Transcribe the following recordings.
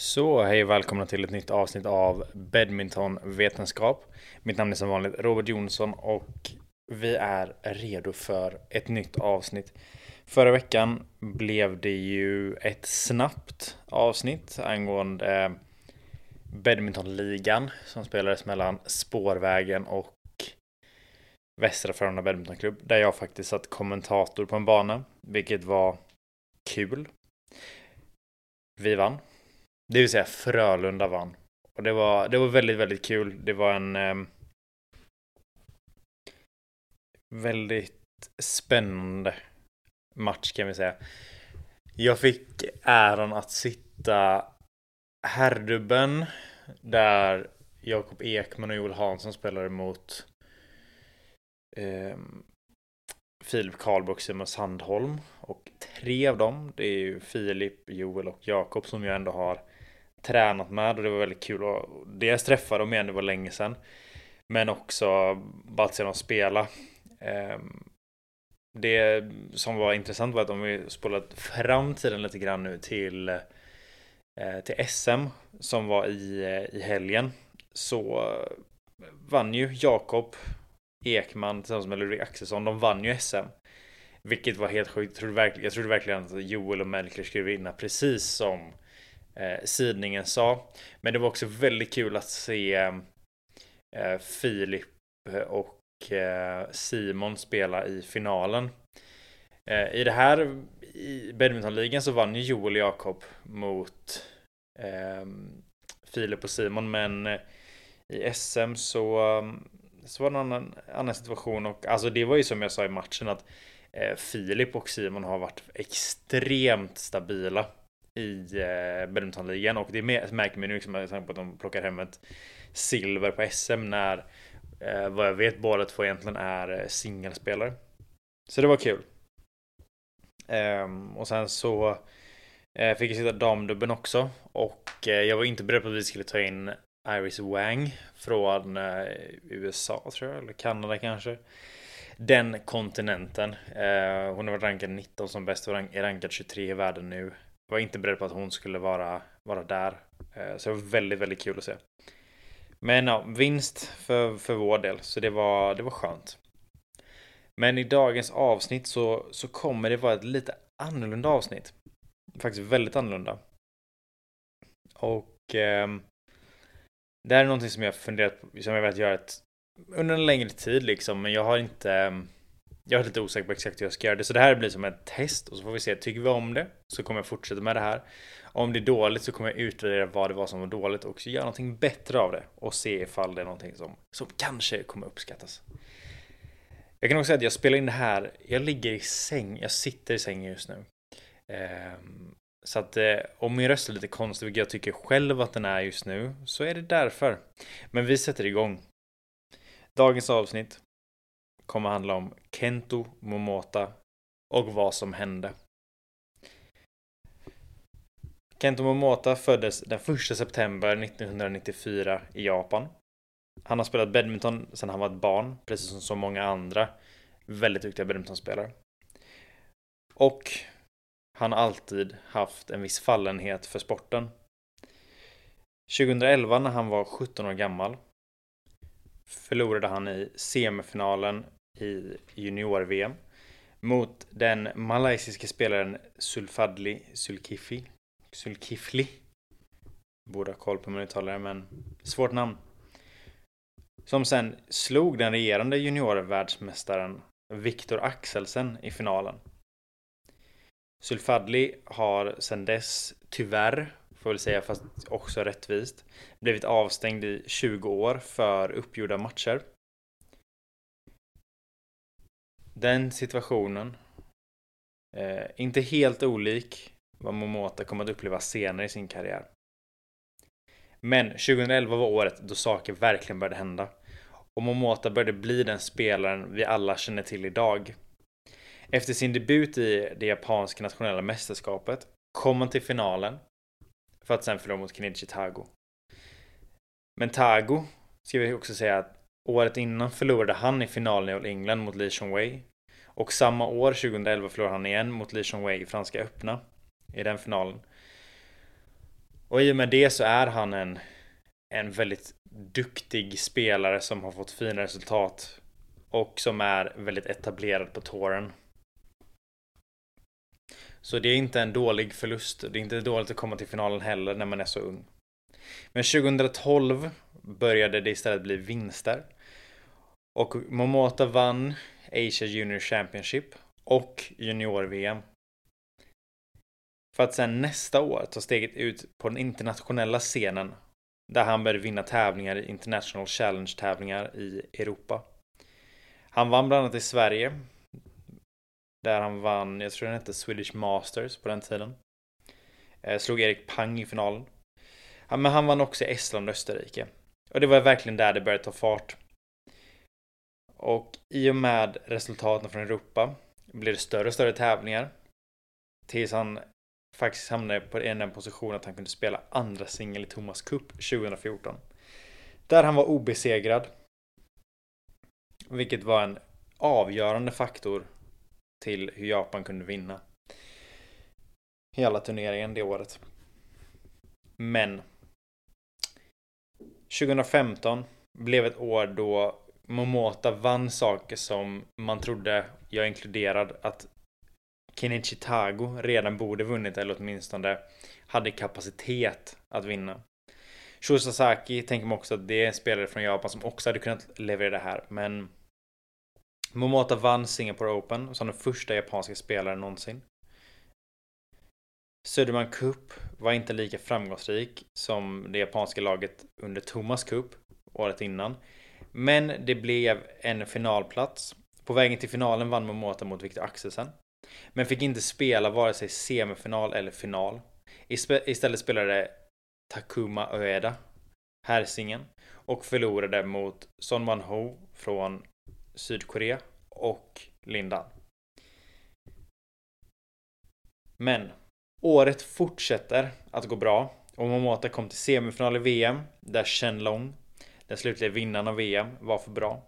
Så hej och välkomna till ett nytt avsnitt av Badmintonvetenskap. Mitt namn är som vanligt Robert Jonsson och vi är redo för ett nytt avsnitt. Förra veckan blev det ju ett snabbt avsnitt angående eh, badmintonligan som spelades mellan Spårvägen och Västra Frölunda Badmintonklubb där jag faktiskt satt kommentator på en bana, vilket var kul. Vi vann det vill säga Frölunda vann. Och det var, det var väldigt, väldigt kul. Det var en eh, väldigt spännande match kan vi säga. Jag fick äran att sitta herrdubben där Jakob Ekman och Joel Hansson spelade mot eh, Filip Karlbock och Simon Sandholm. Och tre av dem, det är ju Filip, Joel och Jakob som jag ändå har tränat med och det var väldigt kul. att dels träffa dem igen, det var länge sedan. Men också bara att se dem spela. Ehm, det som var intressant var att om vi spolat fram tiden lite grann nu till, eh, till SM som var i, eh, i helgen så eh, vann ju Jakob Ekman tillsammans med Ludvig Axelsson. De vann ju SM. Vilket var helt sjukt. Jag trodde verkligen, jag trodde verkligen att Joel och Melker skulle vinna precis som eh, sidningen sa. Men det var också väldigt kul att se eh, Filip eh, och eh, Simon spela i finalen. Eh, I det här i badmintonligan så vann ju Joel och Jakob mot eh, Filip och Simon men eh, i SM så, eh, så var det en annan, annan situation och alltså det var ju som jag sa i matchen att Filip och Simon har varit extremt stabila i eh, badmintonligan och det märker man nu liksom med tanke på att de plockar hem ett silver på SM när eh, vad jag vet båda två egentligen är eh, singelspelare. Så det var kul. Ehm, och sen så fick jag sitta damdubben också och jag var inte beredd på att vi skulle ta in Iris Wang från USA tror jag, eller Kanada kanske. Den kontinenten. Hon har varit rankad 19 som bäst och är rankad 23 i världen nu var inte beredd på att hon skulle vara, vara där. Eh, så det var väldigt, väldigt kul att se. Men ja, vinst för, för vår del, så det var, det var skönt. Men i dagens avsnitt så, så kommer det vara ett lite annorlunda avsnitt. Faktiskt väldigt annorlunda. Och eh, det här är någonting som jag funderat på, som jag velat göra ett, under en längre tid liksom, men jag har inte ehm, jag är lite osäker på exakt hur jag ska göra det, så det här blir som ett test och så får vi se. Tycker vi om det så kommer jag fortsätta med det här. Om det är dåligt så kommer jag utvärdera vad det var som var dåligt och göra någonting bättre av det och se ifall det är någonting som, som kanske kommer uppskattas. Jag kan också säga att jag spelar in det här. Jag ligger i säng. Jag sitter i sängen just nu. Um, så att eh, om min röst är lite konstig, vilket jag tycker själv att den är just nu, så är det därför. Men vi sätter igång. Dagens avsnitt kommer handla om Kento Momota och vad som hände. Kento Momota föddes den 1 september 1994 i Japan. Han har spelat badminton sedan han var ett barn, precis som så många andra väldigt duktiga badmintonspelare. Och han har alltid haft en viss fallenhet för sporten. 2011 när han var 17 år gammal förlorade han i semifinalen i junior-VM mot den malaysiska spelaren Sulfadli Sulkifli. Sulkifli. Borde ha koll på min uttalare, men svårt namn. Som sen slog den regerande juniorvärldsmästaren Viktor Axelsen i finalen. Sulfadli har sedan dess, tyvärr, får väl säga fast också rättvist, blivit avstängd i 20 år för uppgjorda matcher den situationen, eh, inte helt olik vad Momota kommer att uppleva senare i sin karriär. Men 2011 var året då saker verkligen började hända. Och Momota började bli den spelaren vi alla känner till idag. Efter sin debut i det japanska nationella mästerskapet kom han till finalen för att sen förlora mot Kenichi Tago. Men Tago, ska vi också säga att året innan förlorade han i finalen i All England mot Lee Chong Wei och samma år, 2011, förlorade han igen mot Li Wei i Franska öppna. I den finalen. Och i och med det så är han en, en väldigt duktig spelare som har fått fina resultat och som är väldigt etablerad på touren. Så det är inte en dålig förlust. Det är inte dåligt att komma till finalen heller när man är så ung. Men 2012 började det istället bli vinster. Och Momota vann Asia Junior Championship och Junior-VM. För att sen nästa år ta steget ut på den internationella scenen där han började vinna tävlingar i International Challenge tävlingar i Europa. Han vann bland annat i Sverige. Där han vann, jag tror den hette Swedish Masters på den tiden. Eh, slog Erik Pang i finalen. men han vann också i Estland och Österrike. Och det var verkligen där det började ta fart. Och i och med resultaten från Europa blev det större och större tävlingar. Tills han faktiskt hamnade på den positionen att han kunde spela andra singel i Thomas Cup 2014. Där han var obesegrad. Vilket var en avgörande faktor till hur Japan kunde vinna hela turneringen det året. Men 2015 blev ett år då Momota vann saker som man trodde, jag inkluderad, att Kenichi Tago redan borde vunnit eller åtminstone hade kapacitet att vinna. Shu Sasaki tänker man också att det är en spelare från Japan som också hade kunnat leverera det här, men Momota vann Singapore Open som den första japanska spelaren någonsin. Söderman Cup var inte lika framgångsrik som det japanska laget under Thomas Cup året innan. Men det blev en finalplats. På vägen till finalen vann Momota mot Victor Axelsen. Men fick inte spela vare sig semifinal eller final. Istället spelade Takuma Ueda Härsingen och förlorade mot Son Man Ho från Sydkorea och Lindan. Men året fortsätter att gå bra och Momota kom till semifinal i VM där Chen Long, den slutliga vinnaren av VM, var för bra.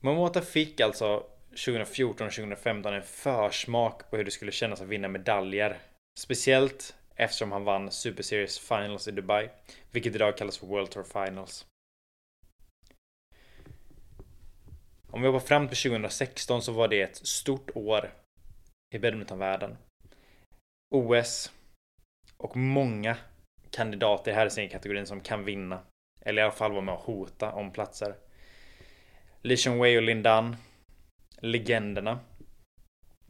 Momota fick alltså 2014 och 2015 en försmak på hur det skulle kännas att vinna medaljer. Speciellt eftersom han vann Super Series Finals i Dubai, vilket idag kallas för World Tour Finals. Om vi hoppar fram till 2016 så var det ett stort år i badmintonvärlden. OS och många kandidater här i sin kategorin som kan vinna. Eller i alla fall vara med och hota om platser. Li Wei och Lindan. Legenderna.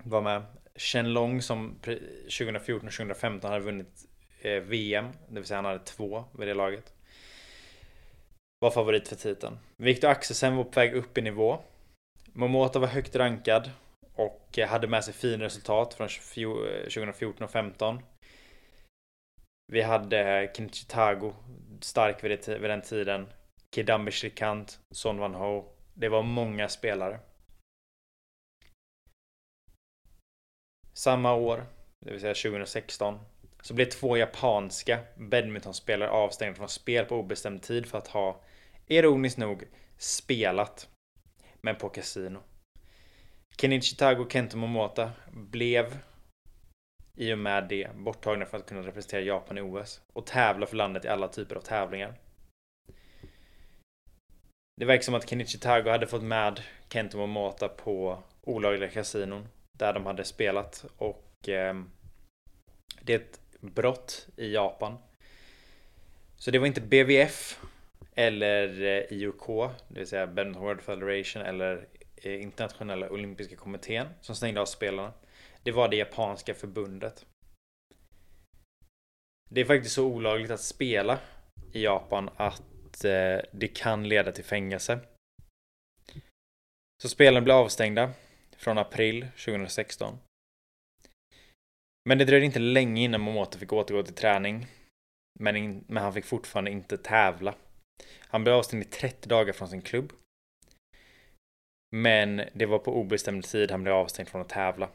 Var med. Chen Long som 2014 och 2015 hade vunnit eh, VM. Det vill säga han hade två vid det laget. Var favorit för titeln. Viktor Axelsen var på väg upp i nivå. Momota var högt rankad och eh, hade med sig fina resultat från 2014 eh, och 2015. Vi hade Kenichi Tago stark vid, det, vid den tiden. Kidambi Shrikant, Son Van Ho. Det var många spelare. Samma år, det vill säga 2016, så blev två japanska badmintonspelare avstängda från spel på obestämd tid för att ha, ironiskt nog, spelat men på kasino. Kenichi Tago och Kento Momota blev i och med det borttagna för att kunna representera Japan i OS och tävla för landet i alla typer av tävlingar. Det verkar som att Kenichi Tago hade fått med Kento Momota på olagliga kasinon där de hade spelat och eh, det är ett brott i Japan. Så det var inte BVF eller eh, IOK, det vill säga Badminton World Federation eller eh, Internationella Olympiska Kommittén som stängde av spelarna. Det var det japanska förbundet. Det är faktiskt så olagligt att spela i Japan att eh, det kan leda till fängelse. Så spelarna blev avstängda från april 2016. Men det dröjde inte länge innan Momoto fick återgå till träning. Men, in, men han fick fortfarande inte tävla. Han blev avstängd i 30 dagar från sin klubb. Men det var på obestämd tid han blev avstängd från att tävla.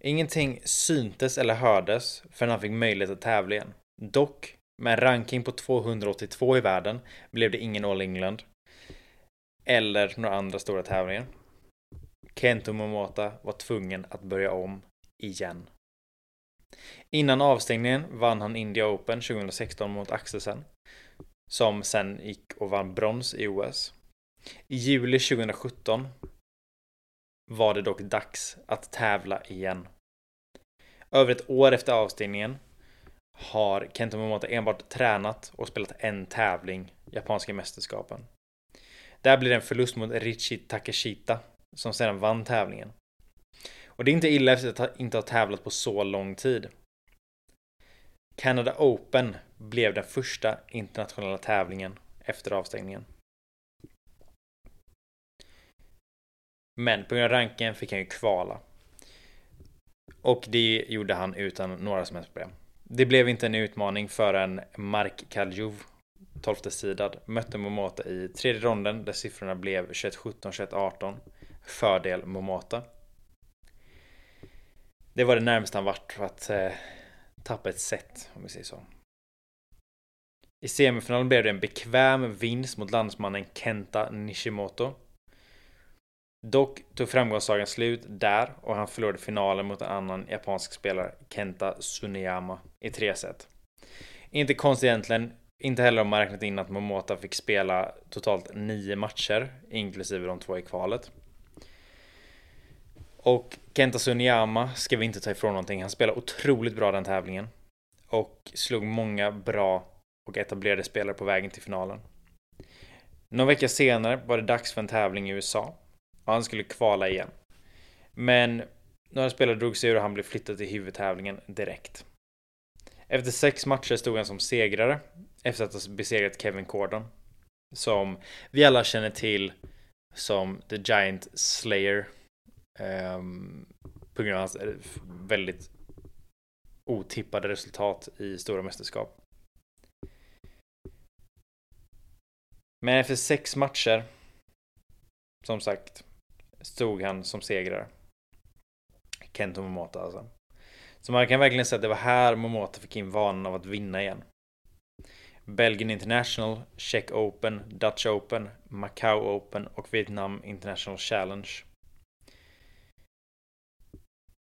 Ingenting syntes eller hördes förrän han fick möjlighet att tävla igen. Dock, med en ranking på 282 i världen blev det ingen All England. Eller några andra stora tävlingar. Kento Momota var tvungen att börja om igen. Innan avstängningen vann han India Open 2016 mot Axelsen. Som sen gick och vann brons i OS. I juli 2017 var det dock dags att tävla igen. Över ett år efter avstängningen har Kento Momota enbart tränat och spelat en tävling, Japanska mästerskapen. Där blir det en förlust mot Richi Takeshita som sedan vann tävlingen. Och det är inte illa efter att inte ha tävlat på så lång tid. Canada Open blev den första internationella tävlingen efter avstängningen. Men på grund av ranken fick han ju kvala. Och det gjorde han utan några som helst problem. Det blev inte en utmaning förrän Mark Kaljov, 12 sidad, mötte Momota i tredje ronden där siffrorna blev 21-17, 21-18. Fördel Momota. Det var det närmaste han vart för att eh, tappa ett set, om vi säger så. I semifinalen blev det en bekväm vinst mot landsmannen Kenta Nishimoto. Dock tog framgångssagan slut där och han förlorade finalen mot en annan japansk spelare, Kenta Suneyama, i tre set. Inte konstigt egentligen, inte heller om man räknat in att Momota fick spela totalt nio matcher, inklusive de två i kvalet. Och Kenta Suneyama ska vi inte ta ifrån någonting. Han spelade otroligt bra den tävlingen. Och slog många bra och etablerade spelare på vägen till finalen. Någon vecka senare var det dags för en tävling i USA. Han skulle kvala igen. Men några spelare drog sig ur och han blev flyttad till huvudtävlingen direkt. Efter sex matcher stod han som segrare efter att ha besegrat Kevin Corden Som vi alla känner till som The Giant Slayer Um, på grund av hans eh, väldigt otippade resultat i stora mästerskap. Men efter sex matcher, som sagt, stod han som segrare. Kento Momota alltså. Så man kan verkligen säga att det var här Momota fick in vanan av att vinna igen. Belgien International, Czech Open, Dutch Open, Macau Open och Vietnam International Challenge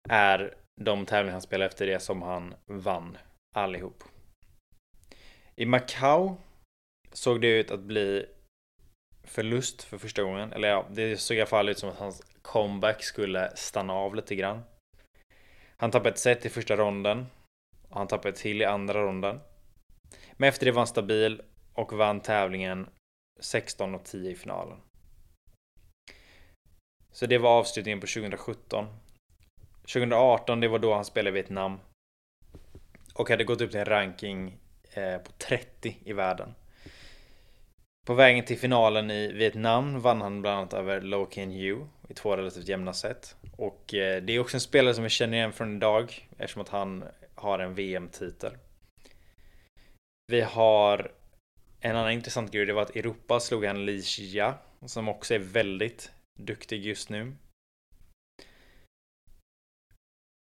är de tävlingar han spelade efter det som han vann allihop. I Macau såg det ut att bli förlust för första gången. Eller ja, det såg i alla fall ut som att hans comeback skulle stanna av lite grann. Han tappade ett set i första ronden. Och han tappade ett till i andra ronden. Men efter det var han stabil och vann tävlingen 16 och 10 i finalen. Så det var avslutningen på 2017. 2018, det var då han spelade i Vietnam. Och hade gått upp till en ranking eh, på 30 i världen. På vägen till finalen i Vietnam vann han bland annat över Lo Ken Yu i två relativt jämna set. Och eh, det är också en spelare som vi känner igen från idag eftersom att han har en VM-titel. Vi har en annan intressant grej, det var att Europa slog han Li Xia som också är väldigt duktig just nu.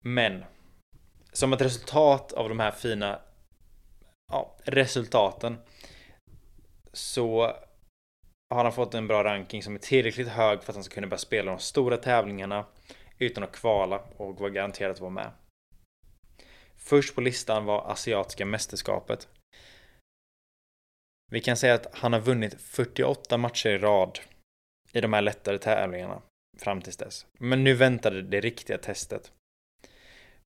Men som ett resultat av de här fina ja, resultaten så har han fått en bra ranking som är tillräckligt hög för att han ska kunna börja spela de stora tävlingarna utan att kvala och vara garanterad att vara med. Först på listan var Asiatiska mästerskapet. Vi kan säga att han har vunnit 48 matcher i rad i de här lättare tävlingarna fram tills dess. Men nu väntade det riktiga testet.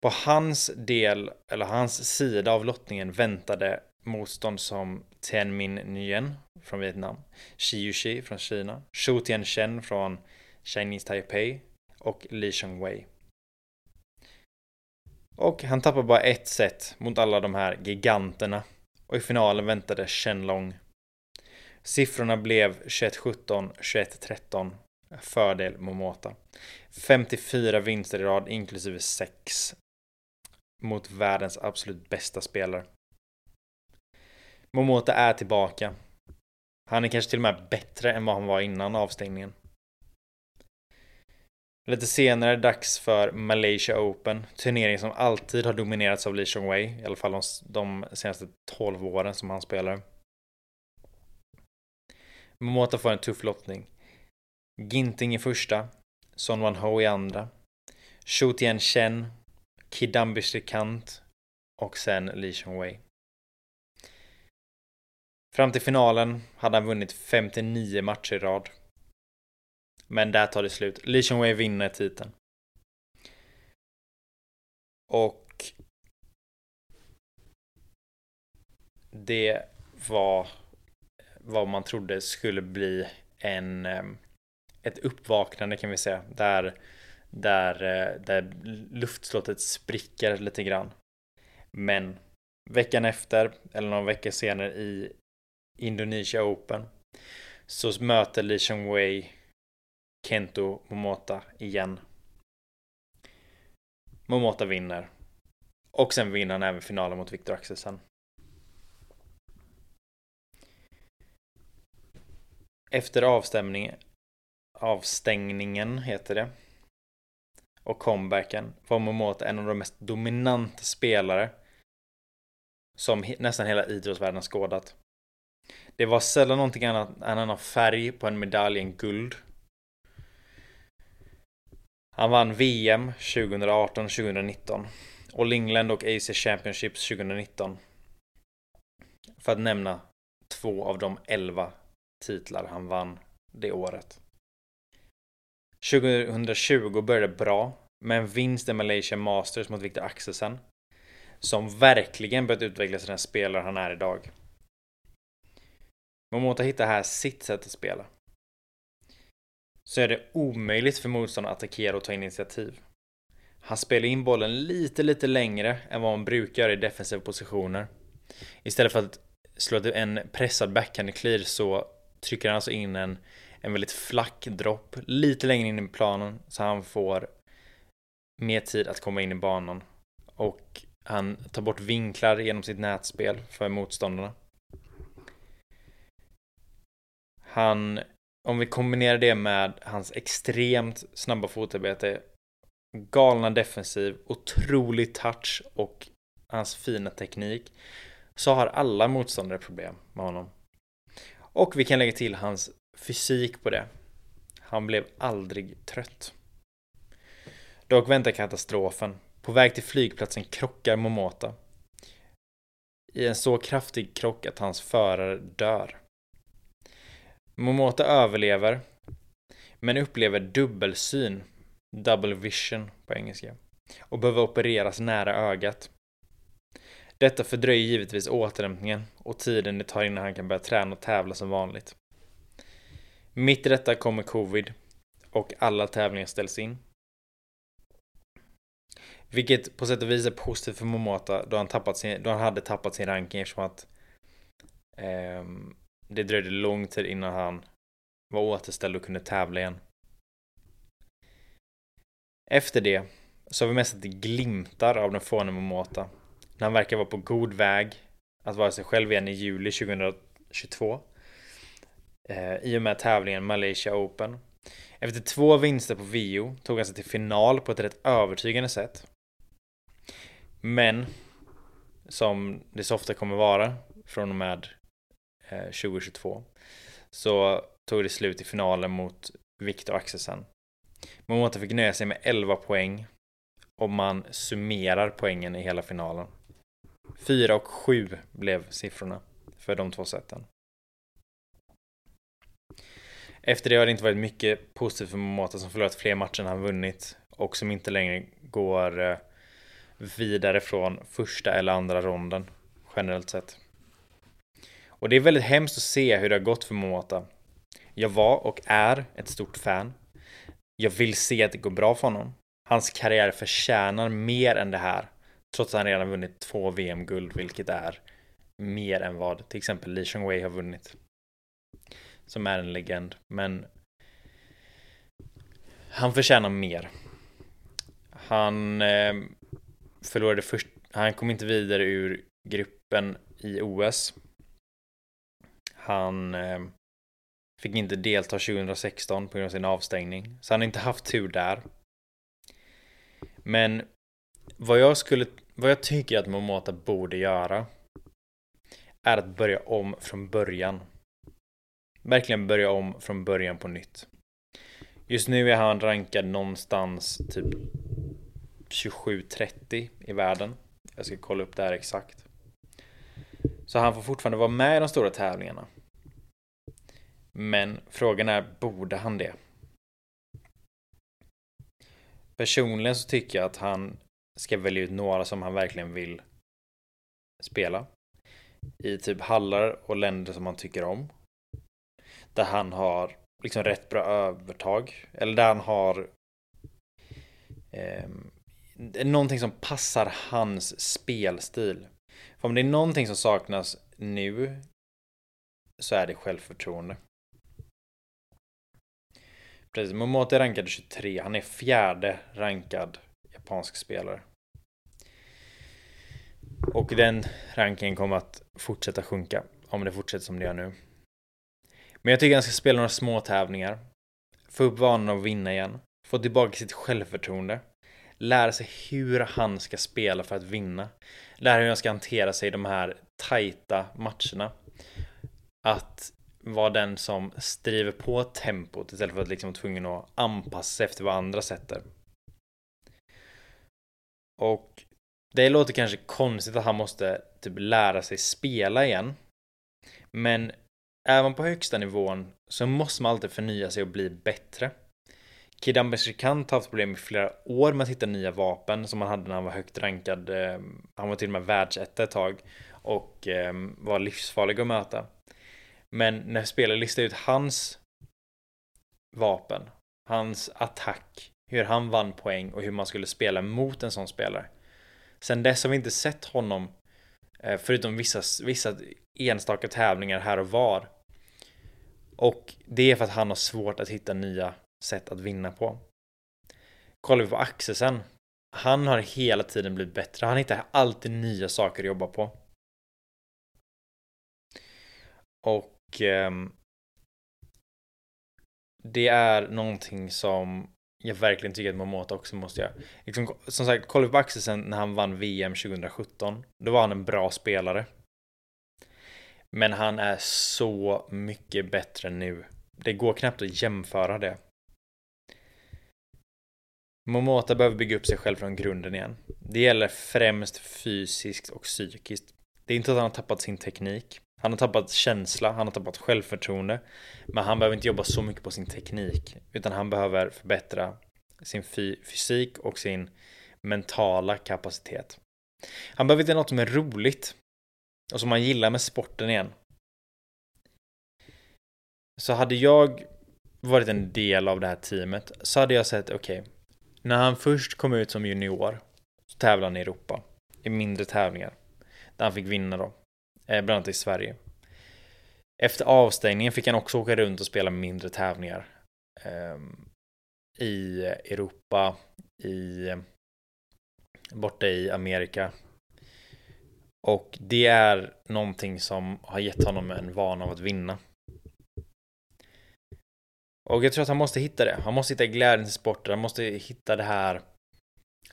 På hans del, eller hans sida av lottningen väntade motstånd som Ten Min Nguyen från Vietnam, Xi Yuxi från Kina, Xu Tianchen från Chinese Taipei och Li Chongwei. Och han tappade bara ett set mot alla de här giganterna och i finalen väntade Chen Long. Siffrorna blev 21-17, 21-13 fördel Momota. 54 vinster i rad inklusive 6 mot världens absolut bästa spelare. Momota är tillbaka. Han är kanske till och med bättre än vad han var innan avstängningen. Lite senare dags för Malaysia Open, turnering som alltid har dominerats av Lee Chong Wei, i alla fall de, de senaste 12 åren som han spelar. Momota får en tuff lottning. Ginting i första, Son Wan Ho i andra, Shu Chen Kidambi Shrikant och sen Li Wei. Fram till finalen hade han vunnit 59 matcher i rad. Men där tar det slut. Li Wei vinner titeln. Och det var vad man trodde skulle bli en ehm, ett uppvaknande kan vi säga där där, eh, där luftslottet spricker lite grann. Men veckan efter, eller någon vecka senare i Indonesia Open så möter Li Wei Kento Momota igen. Momota vinner. Och sen vinner han även finalen mot Viktor Axelsen. Efter avstämning, avstängningen heter det och comebacken var Momota en av de mest dominanta spelare som nästan hela idrottsvärlden skådat. Det var sällan någonting annat än en annan färg på en medalj än guld. Han vann VM 2018-2019 Och Lingland och AC Championships 2019. För att nämna två av de elva titlar han vann det året. 2020 började bra med en vinst i Malaysia Masters mot Victor Axelsen. Som verkligen börjat utvecklas till den spelare han är idag. Momota hittar här sitt sätt att spela. Så är det omöjligt för motståndaren att attackera och ta initiativ. Han spelar in bollen lite, lite längre än vad man brukar göra i defensiva positioner. Istället för att slå en pressad backhand clear så trycker han alltså in en en väldigt flack dropp lite längre in i planen så han får mer tid att komma in i banan. Och han tar bort vinklar genom sitt nätspel för motståndarna. Han, om vi kombinerar det med hans extremt snabba fotarbete, galna defensiv, otrolig touch och hans fina teknik så har alla motståndare problem med honom. Och vi kan lägga till hans fysik på det. Han blev aldrig trött. Dock väntar katastrofen. På väg till flygplatsen krockar Momota. I en så kraftig krock att hans förare dör. Momota överlever, men upplever dubbelsyn, double vision på engelska, och behöver opereras nära ögat. Detta fördröjer givetvis återhämtningen och tiden det tar innan han kan börja träna och tävla som vanligt. Mitt i detta kommer covid och alla tävlingar ställs in. Vilket på sätt och vis är positivt för Momota då han, tappat sin, då han hade tappat sin ranking eftersom att eh, det dröjde lång tid innan han var återställd och kunde tävla igen. Efter det så har vi mest sett glimtar av den fåne Momota. När han verkar vara på god väg att vara sig själv igen i juli 2022 eh, i och med tävlingen Malaysia Open. Efter två vinster på Vio tog han sig till final på ett rätt övertygande sätt. Men som det så ofta kommer vara från och med Eh, 2022 så tog det slut i finalen mot Viktor Axelsen. Momota fick nöja sig med 11 poäng om man summerar poängen i hela finalen. 4 och 7 blev siffrorna för de två seten. Efter det har det inte varit mycket positivt för Momota som förlorat fler matcher än han vunnit och som inte längre går eh, vidare från första eller andra ronden generellt sett. Och det är väldigt hemskt att se hur det har gått för Momota. Jag var och är ett stort fan. Jag vill se att det går bra för honom. Hans karriär förtjänar mer än det här. Trots att han redan vunnit två VM-guld, vilket är mer än vad till exempel Li Wei har vunnit som är en legend. Men han förtjänar mer. Han eh, förlorade först, han kom inte vidare ur gruppen i OS. Han eh, fick inte delta 2016 på grund av sin avstängning, så han har inte haft tur där. Men vad jag skulle, vad jag tycker att Momota borde göra är att börja om från början verkligen börja om från början på nytt. Just nu är han rankad någonstans typ 27-30 i världen. Jag ska kolla upp det här exakt. Så han får fortfarande vara med i de stora tävlingarna. Men frågan är, borde han det? Personligen så tycker jag att han ska välja ut några som han verkligen vill spela. I typ hallar och länder som han tycker om. Där han har liksom rätt bra övertag. Eller där han har eh, någonting som passar hans spelstil. För om det är någonting som saknas nu så är det självförtroende. Precis, Momoto är rankad 23. Han är fjärde rankad japansk spelare. Och den rankingen kommer att fortsätta sjunka om det fortsätter som det gör nu. Men jag tycker han ska spela några små tävlingar. Få upp vanan att vinna igen. Få tillbaka sitt självförtroende. Lära sig hur han ska spela för att vinna. Lära hur han ska hantera sig i de här tajta matcherna. Att vara den som driver på tempot istället för att liksom vara tvungen att anpassa sig efter vad andra sätter. Och det låter kanske konstigt att han måste typ lära sig spela igen. Men även på högsta nivån så måste man alltid förnya sig och bli bättre. Kidambe Shrikant har haft problem i flera år med att hitta nya vapen som han hade när han var högt rankad. Eh, han var till och med världsetta ett tag och ehm, var livsfarlig att möta. Men när spelare listar ut hans vapen, hans attack, hur han vann poäng och hur man skulle spela mot en sån spelare. Sen dess har vi inte sett honom, eh, förutom vissa, vissa enstaka tävlingar här och var. Och det är för att han har svårt att hitta nya sätt att vinna på. Kollar vi på Axelsen, han har hela tiden blivit bättre. Han hittar alltid nya saker att jobba på. Och Ehm, det är någonting som jag verkligen tycker att Momota också måste göra. Liksom, som sagt, kolla på Axelsen när han vann VM 2017. Då var han en bra spelare. Men han är så mycket bättre nu. Det går knappt att jämföra det. Momota behöver bygga upp sig själv från grunden igen. Det gäller främst fysiskt och psykiskt. Det är inte att han har tappat sin teknik. Han har tappat känsla, han har tappat självförtroende. Men han behöver inte jobba så mycket på sin teknik. Utan han behöver förbättra sin fysik och sin mentala kapacitet. Han behöver inte något som är roligt. Och som han gillar med sporten igen. Så hade jag varit en del av det här teamet så hade jag sett, okej. Okay, när han först kom ut som junior så tävlade han i Europa. I mindre tävlingar. Där han fick vinna då. Eh, bland annat i Sverige. Efter avstängningen fick han också åka runt och spela mindre tävlingar. Ehm, I Europa, i borta i Amerika. Och det är någonting som har gett honom en vana av att vinna. Och jag tror att han måste hitta det. Han måste hitta glädjen i sporten. Han måste hitta det här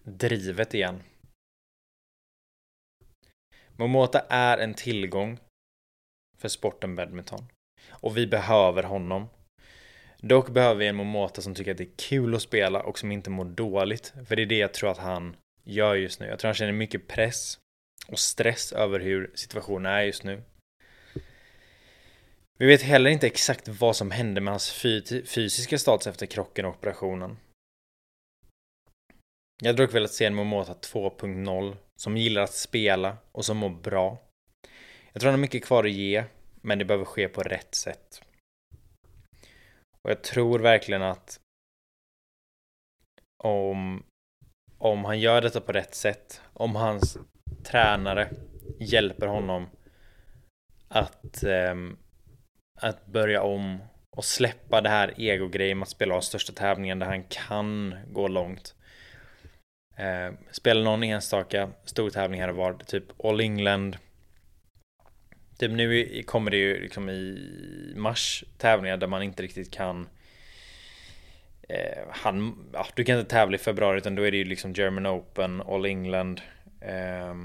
drivet igen. Momota är en tillgång för sporten badminton. Och vi behöver honom. Dock behöver vi en Momota som tycker att det är kul att spela och som inte mår dåligt. För det är det jag tror att han gör just nu. Jag tror han känner mycket press och stress över hur situationen är just nu. Vi vet heller inte exakt vad som hände med hans fysiska status efter krocken och operationen. Jag hade dock velat se en Momota 2.0 som gillar att spela och som mår bra. Jag tror han har mycket kvar att ge, men det behöver ske på rätt sätt. Och jag tror verkligen att om, om han gör detta på rätt sätt, om hans tränare hjälper honom att, eh, att börja om och släppa det här egogrejen med att spela de största tävlingen där han kan gå långt. Eh, spelar någon enstaka stor tävling här och var, typ All England. Typ nu kommer det ju liksom i mars tävlingar där man inte riktigt kan eh, han, ja, du kan inte tävla i februari utan då är det ju liksom German Open, All England. Eh,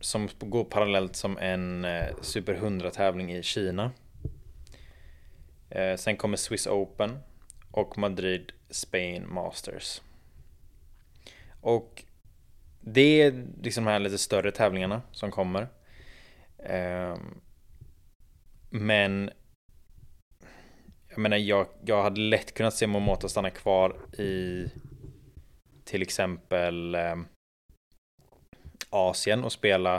som går parallellt som en eh, Super 100 tävling i Kina. Eh, sen kommer Swiss Open och Madrid Spain Masters. Och det är liksom de här lite större tävlingarna som kommer. Eh, men jag menar, jag, jag hade lätt kunnat se Momota stanna kvar i till exempel eh, Asien och spela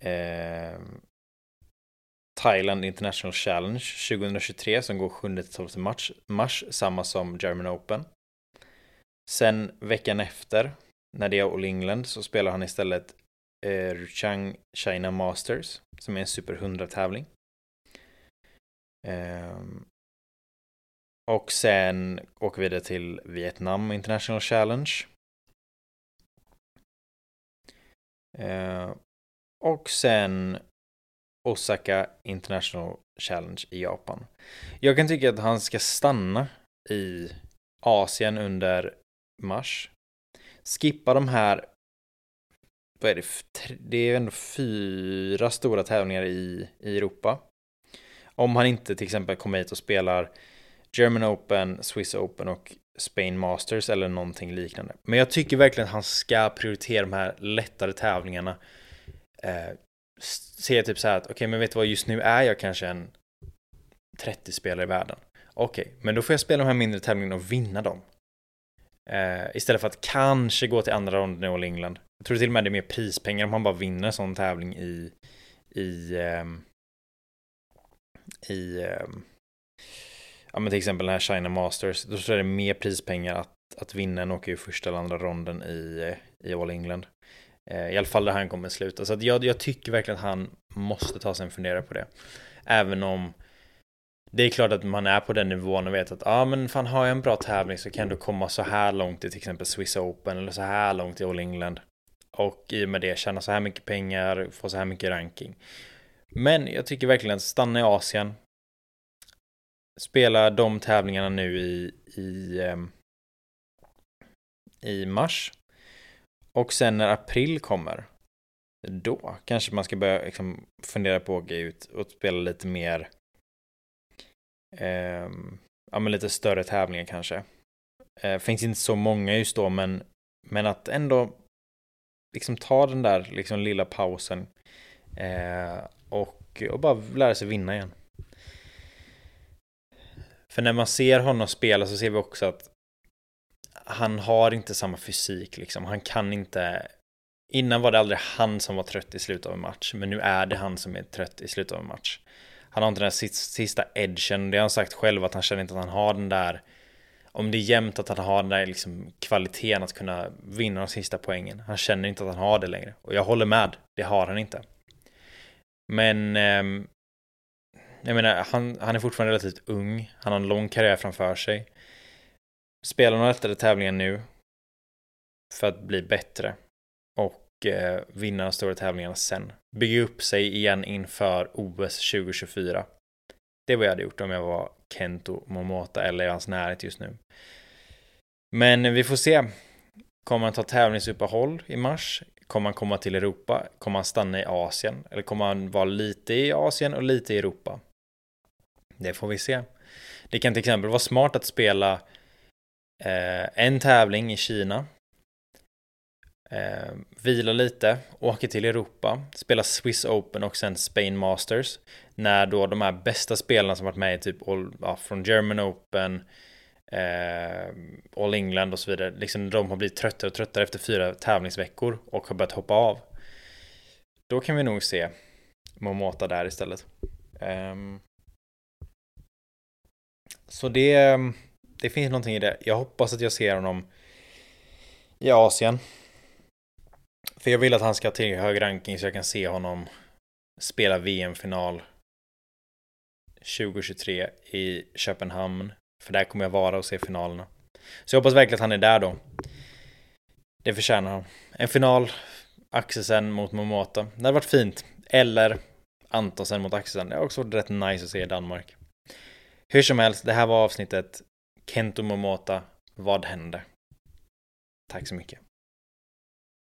eh, Thailand International Challenge 2023 som går 7-12 mars, mars, samma som German Open. Sen veckan efter, när det är All England, så spelar han istället eh, Ruchang China Masters, som är en Super 100-tävling. Eh, och sen åker vi vidare till Vietnam International Challenge. Eh, och sen Osaka International Challenge i Japan. Jag kan tycka att han ska stanna i Asien under mars. Skippa de här vad är det? Det är ändå fyra stora tävlingar i, i Europa. Om han inte till exempel kommer hit och spelar German Open, Swiss Open och Spain Masters eller någonting liknande. Men jag tycker verkligen att han ska prioritera de här lättare tävlingarna. Eh, Ser jag typ så här att okej, okay, men vet du vad, just nu är jag kanske en 30 spelare i världen. Okej, okay, men då får jag spela de här mindre tävlingarna och vinna dem. Uh, istället för att kanske gå till andra ronden i All England. Jag tror till och med det är mer prispengar om man bara vinner en sån tävling i i um, i um, ja men till exempel den här China Masters, då tror jag det är mer prispengar att, att vinna än åka i första eller andra ronden i, eh, i All England. Eh, I alla fall där han kommer sluta. Så att jag, jag tycker verkligen att han måste ta sig en fundera på det. Även om det är klart att man är på den nivån och vet att ja ah, men fan har jag en bra tävling så kan du komma så här långt i till exempel Swiss Open eller så här långt i All England. Och i och med det tjäna så här mycket pengar, få så här mycket ranking. Men jag tycker verkligen att stanna i Asien, spela de tävlingarna nu i, i, ehm, i mars. Och sen när april kommer, då kanske man ska börja liksom fundera på att gå ut och spela lite mer, eh, ja men lite större tävlingar kanske. Eh, finns inte så många just då, men, men att ändå liksom ta den där liksom lilla pausen eh, och, och bara lära sig vinna igen. För när man ser honom spela så ser vi också att han har inte samma fysik liksom. Han kan inte... Innan var det aldrig han som var trött i slutet av en match, men nu är det han som är trött i slutet av en match. Han har inte den där sista edgen, det har han sagt själv att han känner inte att han har den där om det är jämnt att han har den där liksom kvaliteten att kunna vinna de sista poängen. Han känner inte att han har det längre. Och jag håller med, det har han inte. Men eh, jag menar, han, han är fortfarande relativt ung. Han har en lång karriär framför sig. Spela några lättare tävlingar nu för att bli bättre och eh, vinna de stora tävlingarna sen. Bygga upp sig igen inför OS 2024. Det är vad jag hade gjort om jag var Kento Momota eller i hans närhet just nu. Men vi får se. Kommer han ta tävlingsuppehåll i mars? Kommer han komma till Europa? Kommer han stanna i Asien? Eller kommer han vara lite i Asien och lite i Europa? Det får vi se. Det kan till exempel vara smart att spela eh, en tävling i Kina. Eh, vila lite, åker till Europa, spela Swiss Open och sen Spain Masters. När då de här bästa spelarna som varit med i typ all, ja, från German Open, eh, All England och så vidare, liksom de har blivit tröttare och tröttare efter fyra tävlingsveckor och har börjat hoppa av. Då kan vi nog se Momota där istället. Um, så det, ehm, det finns någonting i det. Jag hoppas att jag ser honom i Asien. För jag vill att han ska till hög ranking så jag kan se honom spela VM-final 2023 i Köpenhamn. För där kommer jag vara och se finalerna. Så jag hoppas verkligen att han är där då. Det förtjänar han. En final, Axelsen mot Momota. Det hade varit fint. Eller Antonsen mot Axelsen. Det har också varit rätt nice att se i Danmark. Hur som helst, det här var avsnittet Kento Momota. Vad hände? Tack så mycket.